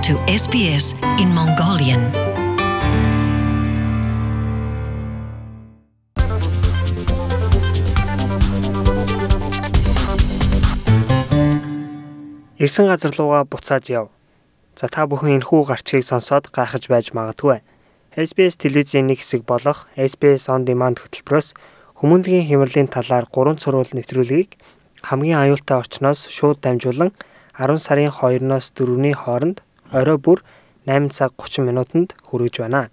to SBS in Mongolian. Ирсэн газар руугаа буцаад яв. За та бүхэн энэхүү гарчгийг сонсоод гайхаж байж магадгүй. SBS телевизийн нэг хэсэг болох SBS On Demand хөтөлбөрөөс хүмүүнлэгийн хямралын талаар 3 цорол нэвтрүүлгийг хамгийн аюултай орчноос шууд дамжуулан 10 сарын 2-оос 4-ний хооронд орой бүр 8 цаг 30 минутанд хүргэж байна.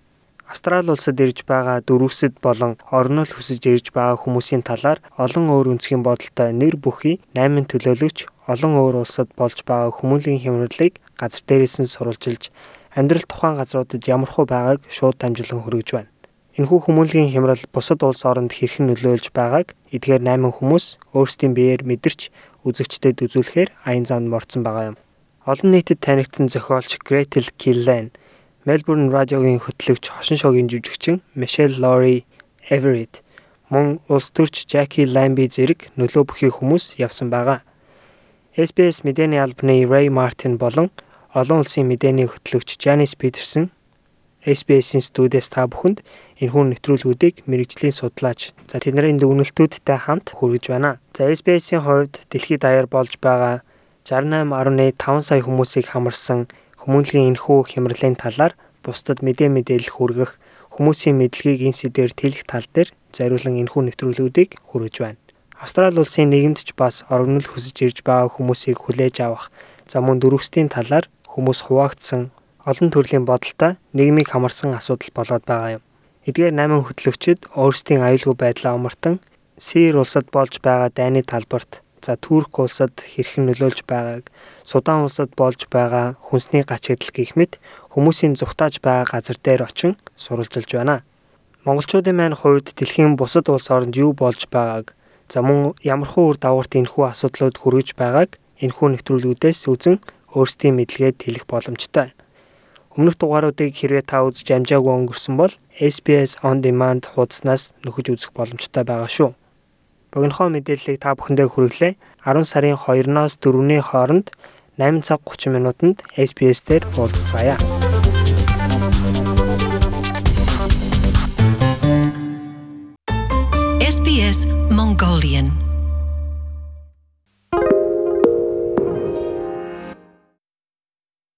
Австрали улсад ирж байгаа дөрвөсөд болон орнол хүсэж ирж байгаа хүмүүсийн талаар олон өөр өнцгийн бодолтой нэр бүхий 8 төлөөлөгч олон өөр улсад болж байгаа хүмүүнлэгийн хямралыг газар дээрээс нь сурвалжилж амьдрал тухайн газруудад ямар хөө байгааг шууд дамжуулан хүргэж байна. Энэхүү хүмүүнлэгийн хямрал бусад улс оронд хэрхэн нөлөөлж байгааг эдгээр 8 хүмүүс өөрсдийн биеэр мэдэрч үзэгчдэд үзүүлэхээр аян замд морцсон байгаа юм. Олон нийтэд танигдсан зохиолч Gretel Killen, Melbourne радиогийн хөтлөгч хошин шогийн жүжигчин Michelle Laurie Everett, мөн улс төрч Jackie Lambie зэрэг нөлөө бүхий хүмүүс явсан байгаа. SBS мэдээний албаны Ray Martin болон олон улсын мэдээний хөтлөгч Janice Peterson SBS-ийн студиэс та бүхэнд энэхүү нэвтрүүлгүүдийг мэрэгжлийн судлаач за тэдний дүгнэлтүүдтэй хамт хүргэж байна. За SBS-ийн хувьд дэлхийд даяар болж байгаа 68.5 сая хүмүүсийг хамарсан хүмүүнлэгийн энэхүү хямралын талаар бусдад мэдээ мэдээлэл хүргэх хүмүүсийн мэдлэгийг энэ сэдвээр тэлэх тал дээр зориулан энэхүү нэвтрүүлгүүдийг хүргэж байна. Австрали улсын нийгэмд ч бас орогнол хүсэж ирж байгаа хүмүүсийг хүлээж авах за мөн дөрвөстийн талаар хүмүүс хуваагдсан олон төрлийн бодолтой нийгмийг хамарсан асуудал болоод байгаа юм. Эдгээр 8 хөтлөгчд өөрсдийн аюулгүй байдлаа омартан Сир улсад болж байгаа дайны талбарт за Турк улсад хэрхэн нөлөөлж байгааг, Судан улсад болж байгаа хүнсний гачигдал гэх мэт хүмүүсийн зүхтааж байгаа газар дээр очин сурвалжилж байна. Монголчуудын маань хувьд дэлхийн бусад улс оронд юу болж байгааг, за мөн ямархуу үр дагаварт энэхүү асуудлууд хүрэж байгааг энэхүү нэвтрүүлгүүдээс үзэн өөрсдийн мэдлэгээд хэлэх боломжтой. Өмнөх дугааруудыг хэрвээ та үзэж амжаагүй өнгөрсөн бол SBS On Demand хуудаснаас нөхөж үзэх боломжтой байгаа шүү. Богинохоо мэдээллийг та бүхэндээ хүргэлээ. 10 сарын 2-оос 4-ний хооронд 8 цаг 30 минутанд SBS дээр уулзцаая. SBS Mongolian